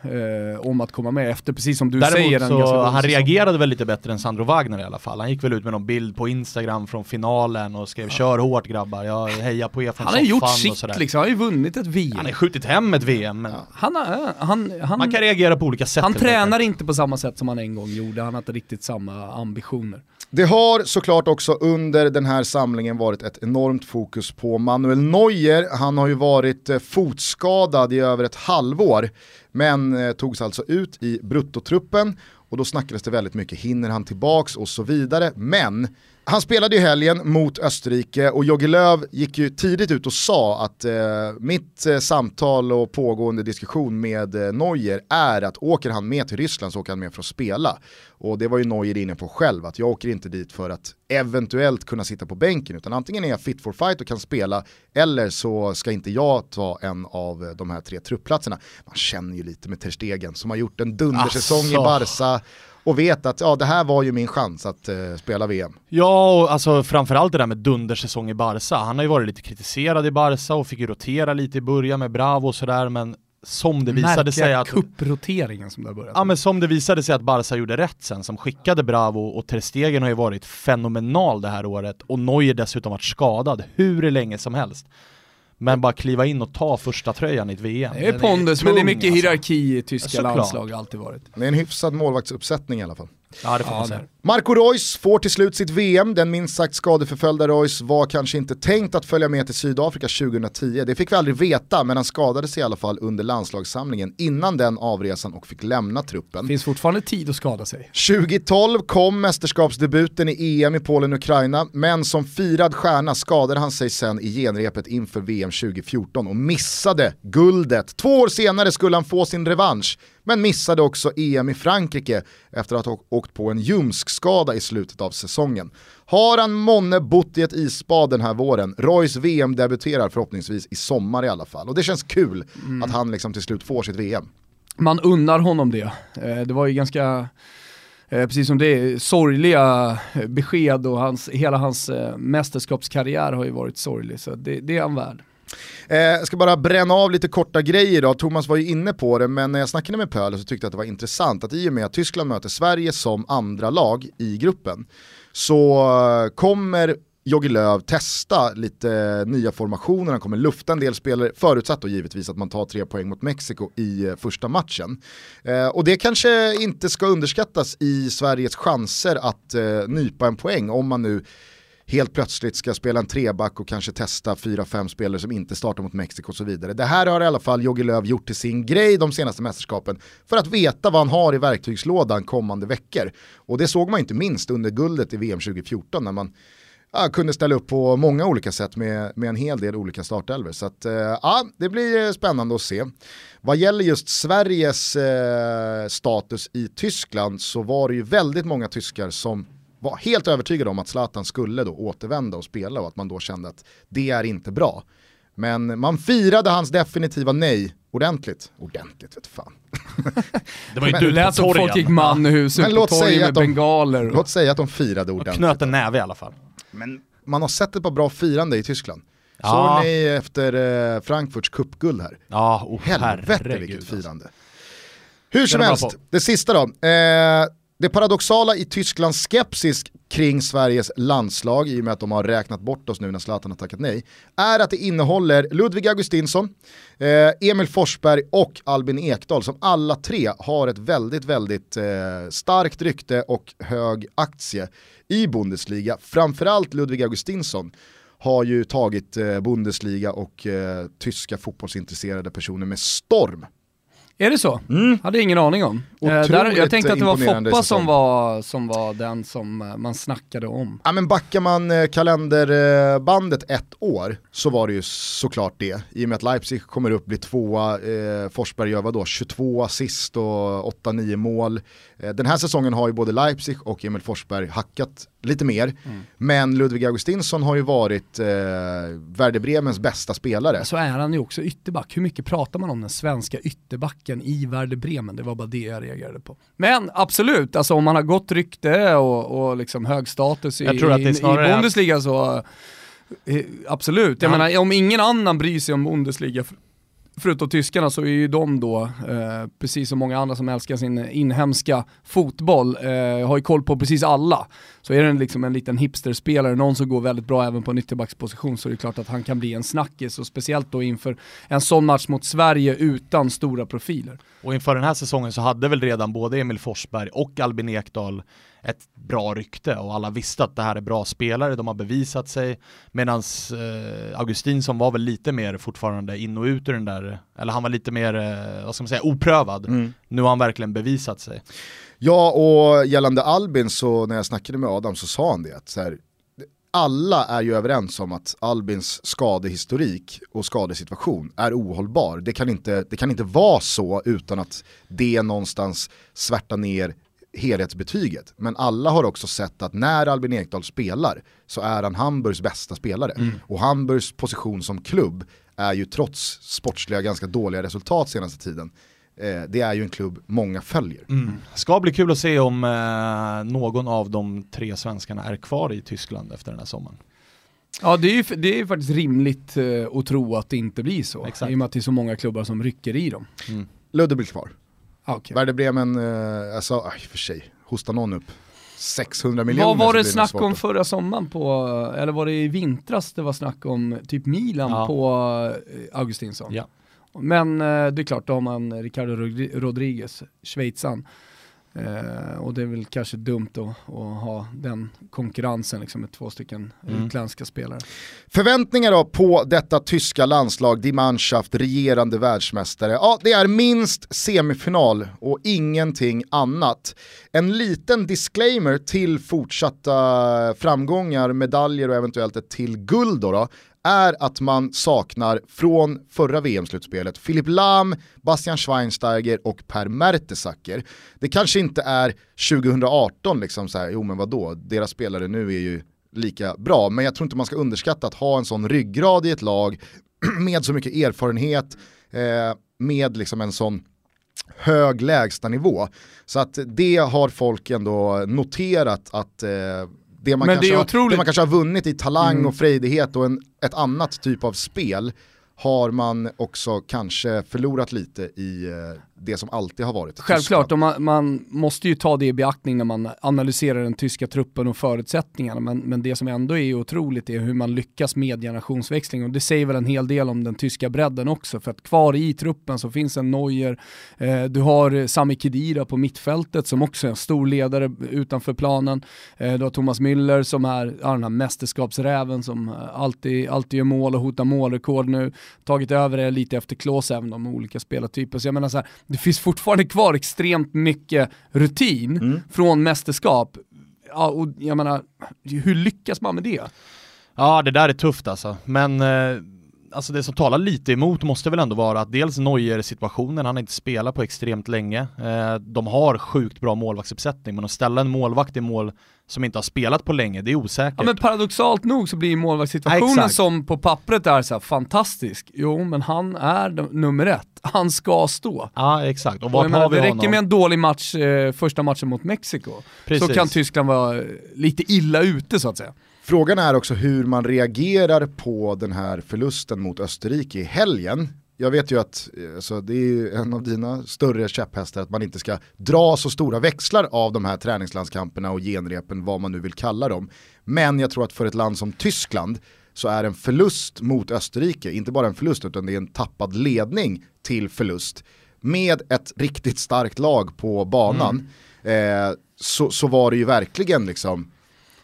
eh, om att komma med efter, precis som du säger, Däremot så, han reagerade väl lite bättre än Sandro Wagner i alla fall. Han gick väl ut med någon bild på Instagram från finalen och skrev kör hårt grabbar, jag hejar på er från Han har gjort sitt liksom, han har ju vunnit ett VM. Han har skjutit hem ett VM, men Han, har, han, han, man kan reagera på olika sätt. han tränar inte på samma sätt som han en gång gjorde, han har inte riktigt samma ambitioner. Det har såklart också under den här samlingen varit ett enormt fokus på Manuel Neuer. Han har ju varit eh, fotskadad i över ett halvår, men eh, togs alltså ut i bruttotruppen och då snackades det väldigt mycket, hinner han tillbaks och så vidare. Men han spelade ju helgen mot Österrike och Jogi Löw gick ju tidigt ut och sa att eh, mitt eh, samtal och pågående diskussion med eh, Neuer är att åker han med till Ryssland så åker han med för att spela. Och det var ju Neuer inne på själv, att jag åker inte dit för att eventuellt kunna sitta på bänken, utan antingen är jag fit for fight och kan spela, eller så ska inte jag ta en av de här tre truppplatserna. Man känner ju lite med Ter Stegen som har gjort en dundersäsong i Asså. Barca och vet att ja, det här var ju min chans att eh, spela VM. Ja, och alltså framförallt det där med dundersäsong i Barca. Han har ju varit lite kritiserad i Barca och fick ju rotera lite i början med Bravo och sådär, men som det visade sig att... kupproteringen som det har börjat. Ja men som det visade sig att Barca gjorde rätt sen, som skickade Bravo och Ter Stegen har ju varit fenomenal det här året och Neuer dessutom varit skadad hur länge som helst. Men bara kliva in och ta första tröjan i ett VM. det är pondus, men det är mycket alltså. hierarki i tyska Såklart. landslag, alltid varit. Det är en hyfsad målvaktsuppsättning i alla fall. Ja det får man säga. Marco Reus får till slut sitt VM, den minst sagt skadeförföljda Reus var kanske inte tänkt att följa med till Sydafrika 2010. Det fick vi aldrig veta, men han skadade sig i alla fall under landslagssamlingen innan den avresan och fick lämna truppen. Finns fortfarande tid att skada sig. 2012 kom mästerskapsdebuten i EM i Polen-Ukraina, men som firad stjärna skadade han sig sen i genrepet inför VM 2014 och missade guldet. Två år senare skulle han få sin revansch, men missade också EM i Frankrike efter att ha åkt på en ljumskskada i slutet av säsongen. Har han månne bott i ett isbad den här våren? Royce VM debuterar förhoppningsvis i sommar i alla fall. Och det känns kul att han liksom till slut får sitt VM. Man unnar honom det. Eh, Det var ju ganska, eh, precis som det är, sorgliga eh, besked och hans, hela hans mästerskapskarriär har ju varit sorglig, så det, det är han värd. Eh, jag ska bara bränna av lite korta grejer då. Thomas var ju inne på det, men när jag snackade med Pöler så tyckte jag att det var intressant att i och med att Tyskland möter Sverige som andra lag i gruppen så eh, kommer Jogi Löw testa lite nya formationer, han kommer lufta en del spelare, förutsatt då givetvis att man tar tre poäng mot Mexiko i eh, första matchen. Eh, och det kanske inte ska underskattas i Sveriges chanser att eh, nypa en poäng om man nu helt plötsligt ska spela en treback och kanske testa fyra, fem spelare som inte startar mot Mexiko och så vidare. Det här har i alla fall Jogi Löw gjort till sin grej de senaste mästerskapen för att veta vad han har i verktygslådan kommande veckor. Och det såg man inte minst under guldet i VM 2014 när man ja, kunde ställa upp på många olika sätt med, med en hel del olika startelver. Så att, eh, ja, det blir spännande att se. Vad gäller just Sveriges eh, status i Tyskland så var det ju väldigt många tyskar som var helt övertygade om att Zlatan skulle då återvända och spela och att man då kände att det är inte bra. Men man firade hans definitiva nej ordentligt. Ordentligt vet fan. Det var ju du lät som folk gick man i huset Men på låt torget säga med att de- bengaler. och- Låt säga att de firade Och ordentligt. knöt en näve i alla fall. Men man har sett ett par bra firande i Tyskland. Ja. Såg ni efter eh, Frankfurts cupguld här? Ja, oh, Helvete herregud, vilket alltså. firande. Hur som helst, det sista då. Eh, det paradoxala i Tysklands skepsis kring Sveriges landslag, i och med att de har räknat bort oss nu när Zlatan har tackat nej, är att det innehåller Ludvig Augustinsson, eh, Emil Forsberg och Albin Ekdal som alla tre har ett väldigt, väldigt eh, starkt rykte och hög aktie i Bundesliga. Framförallt Ludvig Augustinsson har ju tagit eh, Bundesliga och eh, tyska fotbollsintresserade personer med storm. Är det så? Hade ingen aning om. Eh, där, jag tänkte att det var Foppa som var, som var den som eh, man snackade om. Ja men backar man eh, kalenderbandet ett år så var det ju såklart det. I och med att Leipzig kommer upp, blir tvåa, eh, Forsberg gör vadå, 22 assist och 8-9 mål. Eh, den här säsongen har ju både Leipzig och Emil Forsberg hackat lite mer. Men Ludvig Augustinsson har ju varit eh, Werder Bremens bästa spelare. Så är han ju också ytterback. Hur mycket pratar man om den svenska ytterbacken i Werder Bremen? Det var bara det jag reagerade på. Men absolut, alltså om man har gott rykte och, och liksom hög status i, Jag tror att det är i, i Bundesliga så Eh, absolut, jag Ja. menar om ingen annan bryr sig om Bundesliga förutom tyskarna så är ju de då, eh, precis som många andra som älskar sin inhemska fotboll, eh, har ju koll på precis alla. Så är det liksom en liten hipsterspelare, någon som går väldigt bra även på en ytterbacksposition så är det klart att han kan bli en snackis och speciellt då inför en sån match mot Sverige utan stora profiler. Och inför den här säsongen så hade väl redan både Emil Forsberg och Albin Ekdal ett bra rykte och alla visste att det här är bra spelare, de har bevisat sig. Medan eh, Augustinsson var väl lite mer fortfarande in och ut ur den där, eller han var lite mer, eh, vad ska man säga, oprövad. Nu har han verkligen bevisat sig. Ja, och gällande Albin så när jag snackade med Adam så sa han det att så här, alla är ju överens om att Albins skadehistorik och skadesituation är ohållbar. Det kan inte, det kan inte vara så utan att det någonstans svärtar ner helhetsbetyget. Men alla har också sett att när Albin Ekdal spelar så är han Hamburgs bästa spelare. Och Hamburgs position som klubb är ju trots sportsliga ganska dåliga resultat senaste tiden, det är ju en klubb många följer. Ska bli kul att se om eh, någon av de tre svenskarna är kvar i Tyskland efter den här sommaren. Ja det är ju det är faktiskt rimligt eh, att tro att det inte blir så. Exakt. I och med att det är så många klubbar som rycker i dem. Ludde blir kvar. Ah, okej. Werder Bremen, eh, alltså, aj, för sig, hosta någon upp 600 miljoner. Vad var det snack om förra sommaren på, eller var det i vintras det var snack om typ Milan Ja. på eh, Augustinsson? Ja. Men eh, det är klart, då har man Ricardo Rodri- Rodriguez, schweizaren. Eh, och det är väl kanske dumt att, att ha den konkurrensen liksom, med två stycken Mm. utländska spelare. Förväntningar då på detta tyska landslag, Die Mannschaft, regerande världsmästare. Ja, det är minst semifinal och ingenting annat. En liten disclaimer till fortsatta framgångar, medaljer och eventuellt ett till guld då, då är att man saknar från förra VM-slutspelet Filip Lahm, Bastian Schweinsteiger och Per Mertesacker. Det kanske inte är 2018 liksom så här, jo men vadå, deras spelare nu är ju lika bra, men jag tror inte man ska underskatta att ha en sån ryggrad i ett lag med så mycket erfarenhet, eh, med liksom en sån hög lägstanivå. Så att det har folk ändå noterat att eh, det, man Men det kanske är har, det man kanske har vunnit i talang Mm. och frejdighet och en, ett annat typ av spel har man också kanske förlorat lite i eh, det som alltid har varit Självklart, och man, man måste ju ta det i beaktning när man analyserar den tyska truppen och förutsättningarna, men, men det som ändå är otroligt är hur man lyckas med generationsväxling och det säger väl en hel del om den tyska bredden också, för att kvar i truppen så finns en Neuer, eh, du har Sami Khedira på mittfältet som också är en stor ledare utanför planen, eh, du har Thomas Müller som är ja, den här mästerskapsräven som alltid, alltid gör mål och hotar målrekord nu, tagit över det lite efter Klose även om olika spelartyper, så jag menar så här, det finns fortfarande kvar extremt mycket rutin från mästerskap. Ja, och jag menar, hur lyckas man med det? Ja, det där är tufft alltså. Men eh, alltså det som talar lite emot måste väl ändå vara att dels Neuer-situationen, han har inte spelat på extremt länge. Eh, de har sjukt bra målvaktsuppsättning, men att ställa en målvakt i mål som inte har spelat på länge, det är osäkert. Ja men paradoxalt nog så blir ju målvaktssituationen Exakt. som på pappret är så här fantastisk. Jo men han är nummer ett, han ska stå. Ja, exakt. Och Och vart menar, har vi det räcker honom? med en dålig match, eh, första matchen mot Mexiko, Precis. så kan Tyskland vara eh, lite illa ute så att säga. Frågan är också hur man reagerar på den här förlusten mot Österrike i helgen. Jag vet ju att eh, alltså, det är en av dina större käpphästar att man inte ska dra så stora växlar av de här träningslandskamperna och genrepen, vad man nu vill kalla dem. Men jag tror att för ett land som Tyskland så är en förlust mot Österrike, inte bara en förlust utan det är en tappad ledning till förlust med ett riktigt starkt lag på banan. Eh, så, så var det ju verkligen liksom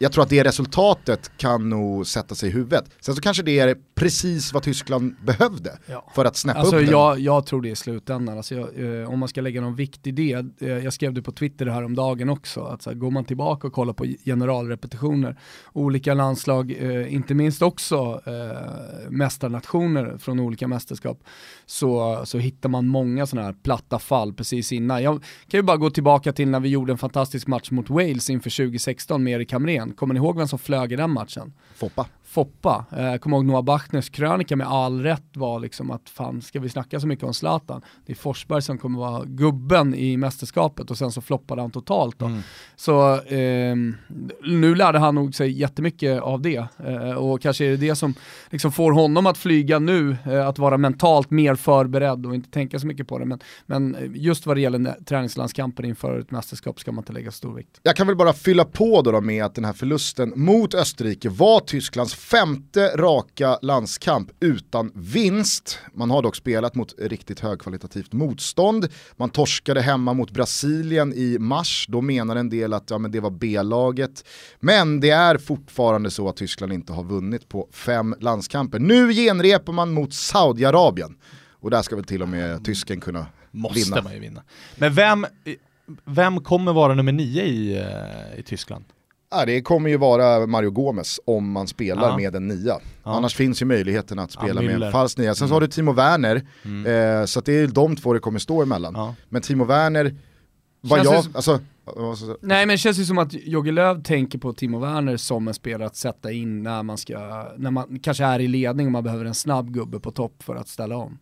jag tror att det resultatet kan nog sätta sig i huvudet. Sen så kanske det är precis vad Tyskland behövde Ja. för att snäppa Alltså upp den. jag, jag tror det i slutändan. Alltså jag, eh, om man ska lägga någon viktig del, eh, jag skrev det på Twitter här om dagen också, att så här, går man tillbaka och kollar på generalrepetitioner, olika landslag, eh, inte minst också eh, mästarnationer från olika mästerskap, så, så hittar man många sådana här platta fall precis innan. Jag kan ju bara gå tillbaka till när vi gjorde en fantastisk match mot Wales inför 2016 med Erik Hamrén. Kommer ni ihåg vem som flög i den matchen? Foppa. Foppa. Jag kommer ihåg Noah Bachners krönika med all rätt var liksom att fan ska vi snacka så mycket om Zlatan? Det är Forsberg som kommer vara gubben i mästerskapet och sen så floppade han totalt då. Mm. Så eh, nu lärde han nog sig jättemycket av det eh, och kanske är det det som liksom får honom att flyga nu, eh, att vara mentalt mer förberedd och inte tänka så mycket på det. Men, men just vad det gäller träningslandskamper inför ett mästerskap ska man inte lägga stor vikt. Jag kan väl bara fylla på då, då med att den här förlusten mot Österrike var Tysklands femte raka landskamp utan vinst. Man har dock spelat mot riktigt högkvalitativt motstånd. Man torskade hemma mot Brasilien i mars, då menar en del att ja, men det var B-laget. Men det är fortfarande så att Tyskland inte har vunnit på fem landskamper. Nu genrepar man mot Saudiarabien. Och där ska väl till och med tysken kunna Måste vinna. man ju vinna. Men vem, vem kommer vara nummer nio i, uh, i Tyskland? Ja, det kommer ju vara Mario Gomez om man spelar ja. med en nia. Ja. Annars finns ju möjligheten att spela med en falsk nia. Sen mm. så har du Timo Werner, mm. eh, så det är de två det kommer stå emellan. Ja. Men Timo Werner, vad jag, som... alltså, Nej men det känns ju som att Jogge Löw tänker på Timo Werner som en spelare att sätta in när man ska, när man kanske är i ledning och man behöver en snabb gubbe på topp för att ställa om.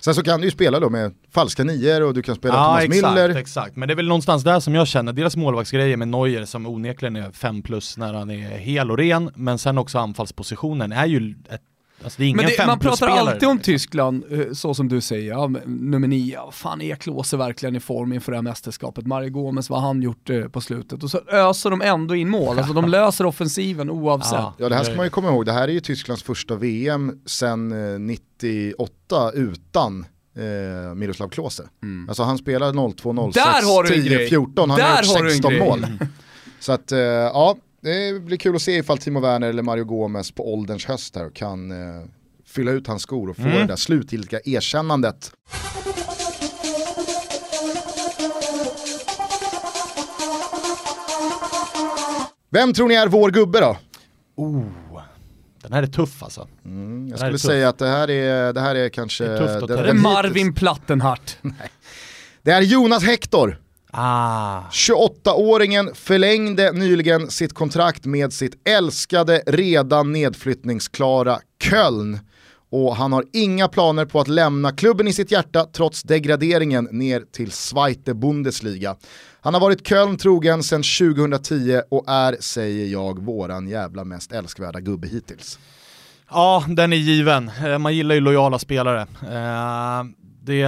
Sen så kan du ju spela då med falska nior och du kan spela ja, Thomas exakt, Miller. exakt, men det är väl någonstans där som jag känner, deras målvaktsgrejer med Neuer som onekligen är 5 plus när han är hel och ren, men sen också anfallspositionen är ju ett Alltså men det, man pratar alltid om Tyskland, eh, så som du säger, ja, nummer nio, fan är Klose verkligen i form inför det här mästerskapet? Mario Gomez, vad han gjort eh, på slutet? Och så öser de ändå in mål, alltså de löser offensiven oavsett. Ja, det här ska man ju komma ihåg, det här är ju Tysklands första VM sedan 98 eh, utan eh, Miroslav Klose. Mm. Alltså han spelar 02, 06, 10, 14, han har gjort 16 mål. Så att, eh, ja, det blir kul att se ifall Timo Werner eller Mario Gomez på ålderns höst här kan eh, fylla ut hans skor och få mm. det där slutgiltiga erkännandet. Vem tror ni är vår gubbe då? Oh, den här är tuff alltså. Mm, jag skulle säga att det här är, det här är kanske... Det är, den, den Marvin Plattenhart. det är Jonas Hector. Ah. 28-åringen förlängde nyligen sitt kontrakt med sitt älskade, redan nedflyttningsklara Köln. Och han har inga planer på att lämna klubben i sitt hjärta trots degraderingen ner till Zweite Bundesliga. Han har varit Köln trogen sedan 2010 och är, säger jag, våran jävla mest älskvärda gubbe hittills. Ja, den är given. Eh, man gillar ju lojala spelare. Det,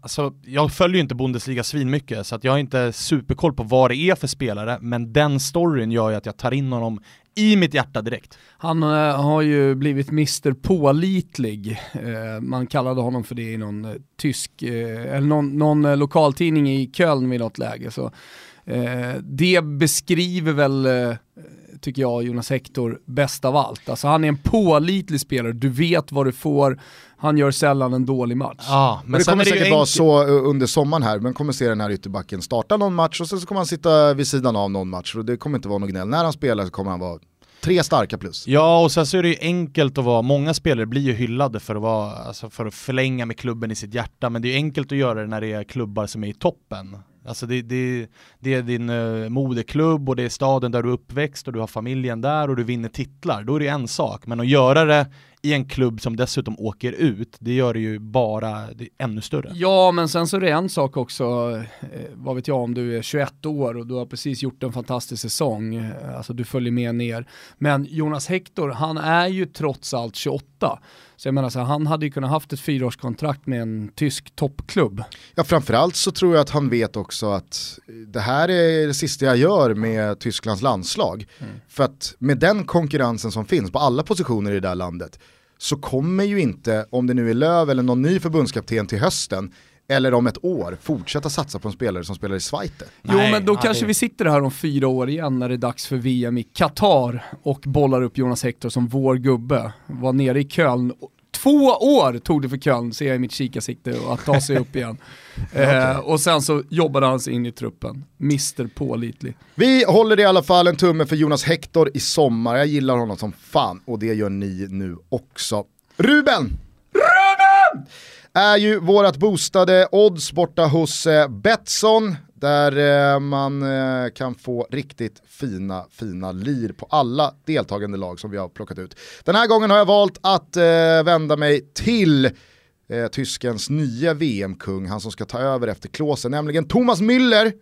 alltså, jag följer ju inte Bundesliga svinmycket så att jag har inte superkoll på vad det är för spelare, men den storyn gör ju att jag tar in honom i mitt hjärta direkt. Han äh, har ju blivit Mr Pålitlig, Eh, man kallade honom för det i någon eh, tysk, eh, eller någon, någon eh, lokaltidning i Köln vid något läge. Så, det beskriver väl tycker jag, Jonas Hector, bäst av allt. Alltså han är en pålitlig spelare, du vet vad du får, han gör sällan en dålig match. Ja, men, det kommer säkert vara så eh, under sommaren här, men kommer se den här ytterbacken starta någon match och sen så kommer han sitta vid sidan av någon match och det kommer inte vara något gnäll. När han spelar så kommer han vara Tre starka plus. Ja, och sen så är det ju enkelt att vara, många spelare blir ju hyllade för att, vara, alltså för att förlänga med klubben i sitt hjärta, men det är ju enkelt att göra det när det är klubbar som är i toppen. Alltså det, det, det är din uh, moderklubb och det är staden där du är uppväxt och du har familjen där och du vinner titlar. Då är det en sak. Men att göra det i en klubb som dessutom åker ut, det gör det ju bara det ännu större. Ja, men sen så är det en sak också, eh, vad vet jag om du är 21 år och du har precis gjort en fantastisk säsong, eh, alltså du följer med ner. Men Jonas Hector, han är ju trots allt 28. Så jag menar så här, han hade ju kunnat haft ett fyraårskontrakt med en tysk toppklubb. Ja framförallt så tror jag att han vet också att det här är det sista jag gör med Tysklands landslag. Mm. För att med den konkurrensen som finns på alla positioner i det där landet så kommer ju inte, om det nu är Löv eller någon ny förbundskapten till hösten, eller om ett år fortsätta satsa på en spelare som spelar i Zweite. Jo men då kanske vi sitter här om fyra år igen när det är dags för VM i Qatar och bollar upp Jonas Hector som vår gubbe. Var nere i Köln Två år tog det för Köln, ser jag i mitt kikarsikte, att ta sig upp igen. eh, och sen så jobbade han sig in i truppen. Mr Pålitlig. Vi håller i alla fall en tumme för Jonas Hector i sommar. Jag gillar honom som fan och det gör ni nu också. Ruben! Ruben! Är ju vårat boostade odds borta hos eh, Betsson där eh, man eh, kan få riktigt fina, fina lir på alla deltagande lag som vi har plockat ut. Den här gången har jag valt att eh, vända mig till eh, tyskens nya VM-kung, han som ska ta över efter Klose, nämligen Thomas Müller.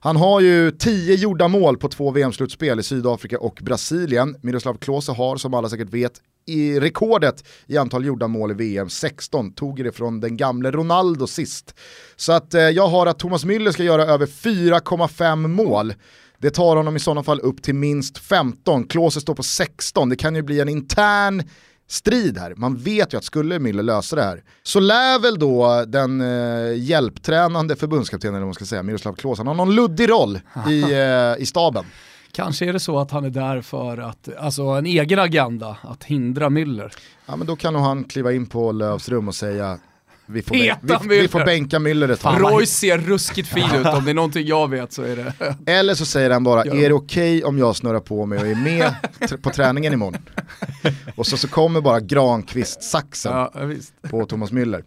Han har ju tio gjorda mål på två VM-slutspel i Sydafrika och Brasilien. Miroslav Klose har, som alla säkert vet, i rekordet i antal gjorda mål i VM, 16, tog det från den gamle Ronaldo sist. Så att eh, jag har att Thomas Müller ska göra över 4,5 mål. Det tar honom i sådana fall upp till minst 15, Klose står på 16, det kan ju bli en intern strid här. Man vet ju att skulle Müller lösa det här så lär väl då den eh, hjälptränande förbundskaptenen, eller man ska säga, Miroslav Klose, han har någon luddig roll i, eh, i staben. Kanske är det så att han är där för att, alltså en egen agenda, att hindra Müller. Ja men då kan nog han kliva in på Lövs rum och säga vi får, Peta vi, vi får bänka Müller ett tag. Roy ser ruskigt fin ut, om det är någonting jag vet så är det... Eller så säger han bara, är det okej om jag snurrar på mig och är med på träningen imorgon? och så, så kommer bara Granqvist-saxen Ja, på Thomas Müller.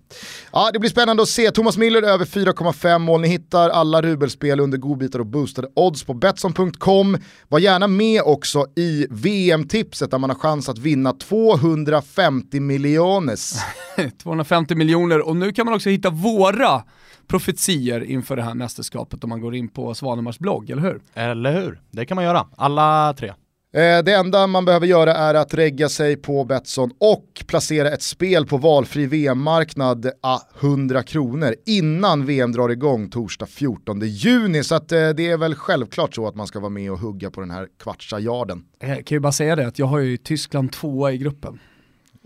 Ja, det blir spännande att se. Thomas Müller över 4,5 mål. Ni hittar alla Rubelspel under godbitar och boostade odds på Betsson.com. Var gärna med också i VM-tipset där man har chans att vinna 250 miljoners. 250 miljoner och nu kan man också hitta våra profetier inför det här mästerskapet om man går in på Svanemars blogg, eller hur? Eller hur? Det kan man göra. Alla tre. Eh, Det enda man behöver göra är att regga sig på Betsson och placera ett spel på valfri VM-marknad a 100 kronor innan VM drar igång torsdag 14 juni. Så att eh, det är väl självklart så att man ska vara med och hugga på den här kvartsa yarden. Jag kan ju bara säga det att jag har ju Tyskland tvåa i gruppen.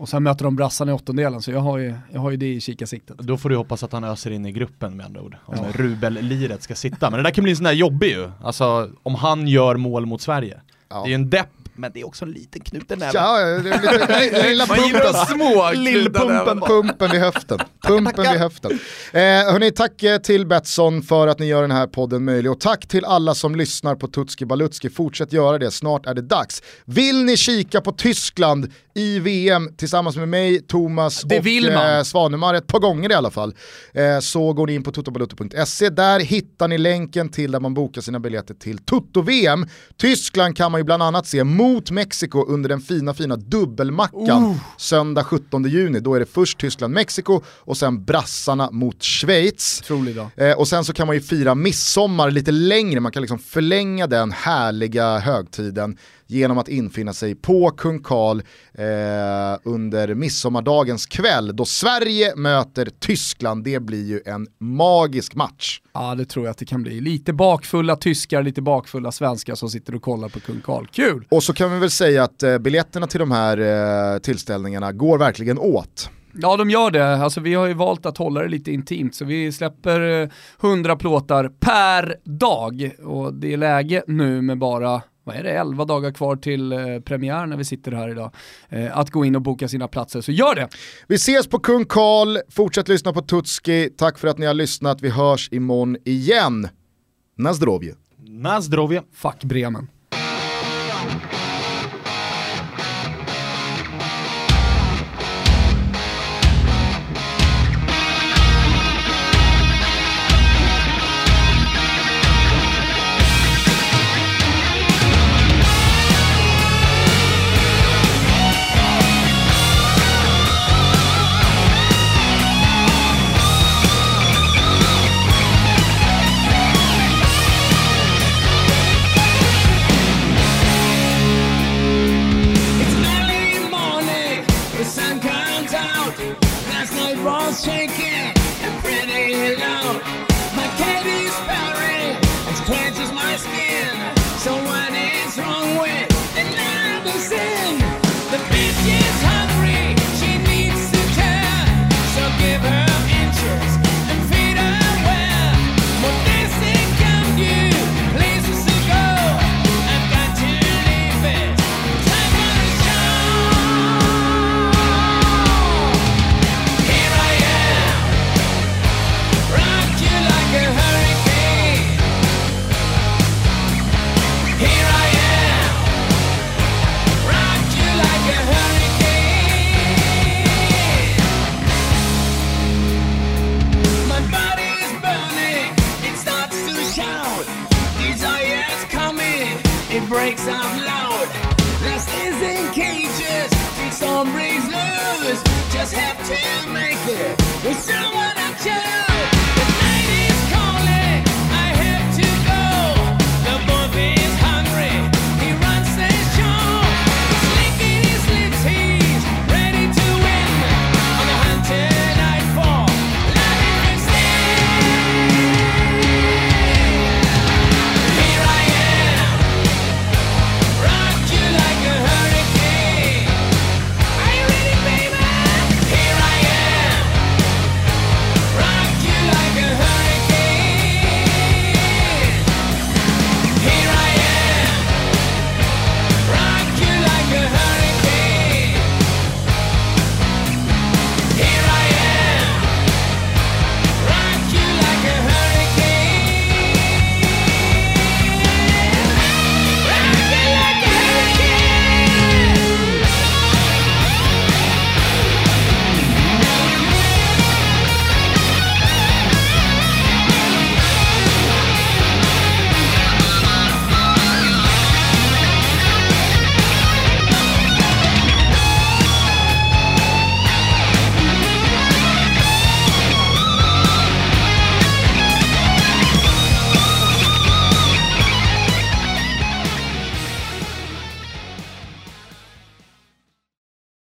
Och sen möter de brassarna i åttondelen, så jag har ju, jag har ju det i kikarsiktet. Då får du hoppas att han öser in i gruppen med andra ord. Om Ja. Rubel-liret ska sitta. Men det där kan bli en sån där jobbig ju. Alltså om han gör mål mot Sverige. Ja. Det är ju en depp, men det är också en liten knuten näve. Ja, det är lite, lilla pumpen. små Lillpumpen, pumpen vid höften. Pumpen vid höften. Eh, hörni, tack eh, till Betsson för att ni gör den här podden möjlig och tack till alla som lyssnar på Tutski Balutski. Fortsätt göra det, snart är det dags. Vill ni kika på Tyskland i VM tillsammans med mig, Thomas Det och vill man. eh, Svanemar ett par gånger i alla fall, eh, så går ni in på totobalutto.se. Där hittar ni länken till där man bokar sina biljetter till Toto-VM. Tyskland kan man ju bland annat se mot Mexiko under den fina fina dubbelmackan söndag 17 juni. Då är det först Tyskland-Mexiko och sen brassarna mot Schweiz. Eh, och sen så kan man ju fira midsommar lite längre, man kan liksom förlänga den härliga högtiden genom att infinna sig på Kung Karl eh, under midsommardagens kväll då Sverige möter Tyskland. Det blir ju en magisk match. Ja det tror jag att det kan bli. Lite bakfulla tyskar, lite bakfulla svenskar som sitter och kollar på Kung Karl. Kul! Och så kan vi väl säga att eh, biljetterna till de här eh, tillställningarna går verkligen åt. Ja de gör det, alltså vi har ju valt att hålla det lite intimt så vi släpper eh, 100 plåtar per dag och det är läge nu med bara vad är det, 11 dagar kvar till eh, premiär när vi sitter här idag, eh, att gå in och boka sina platser. Så gör det! Vi ses på Kung Karl, fortsätt lyssna på Tutski, tack för att ni har lyssnat, vi hörs imorgon igen. Na zdrowie. Na zdrowie. Fuck Bremen. Breaks out loud. This is in cages, breaks loose. Just have to make it with someone I choose.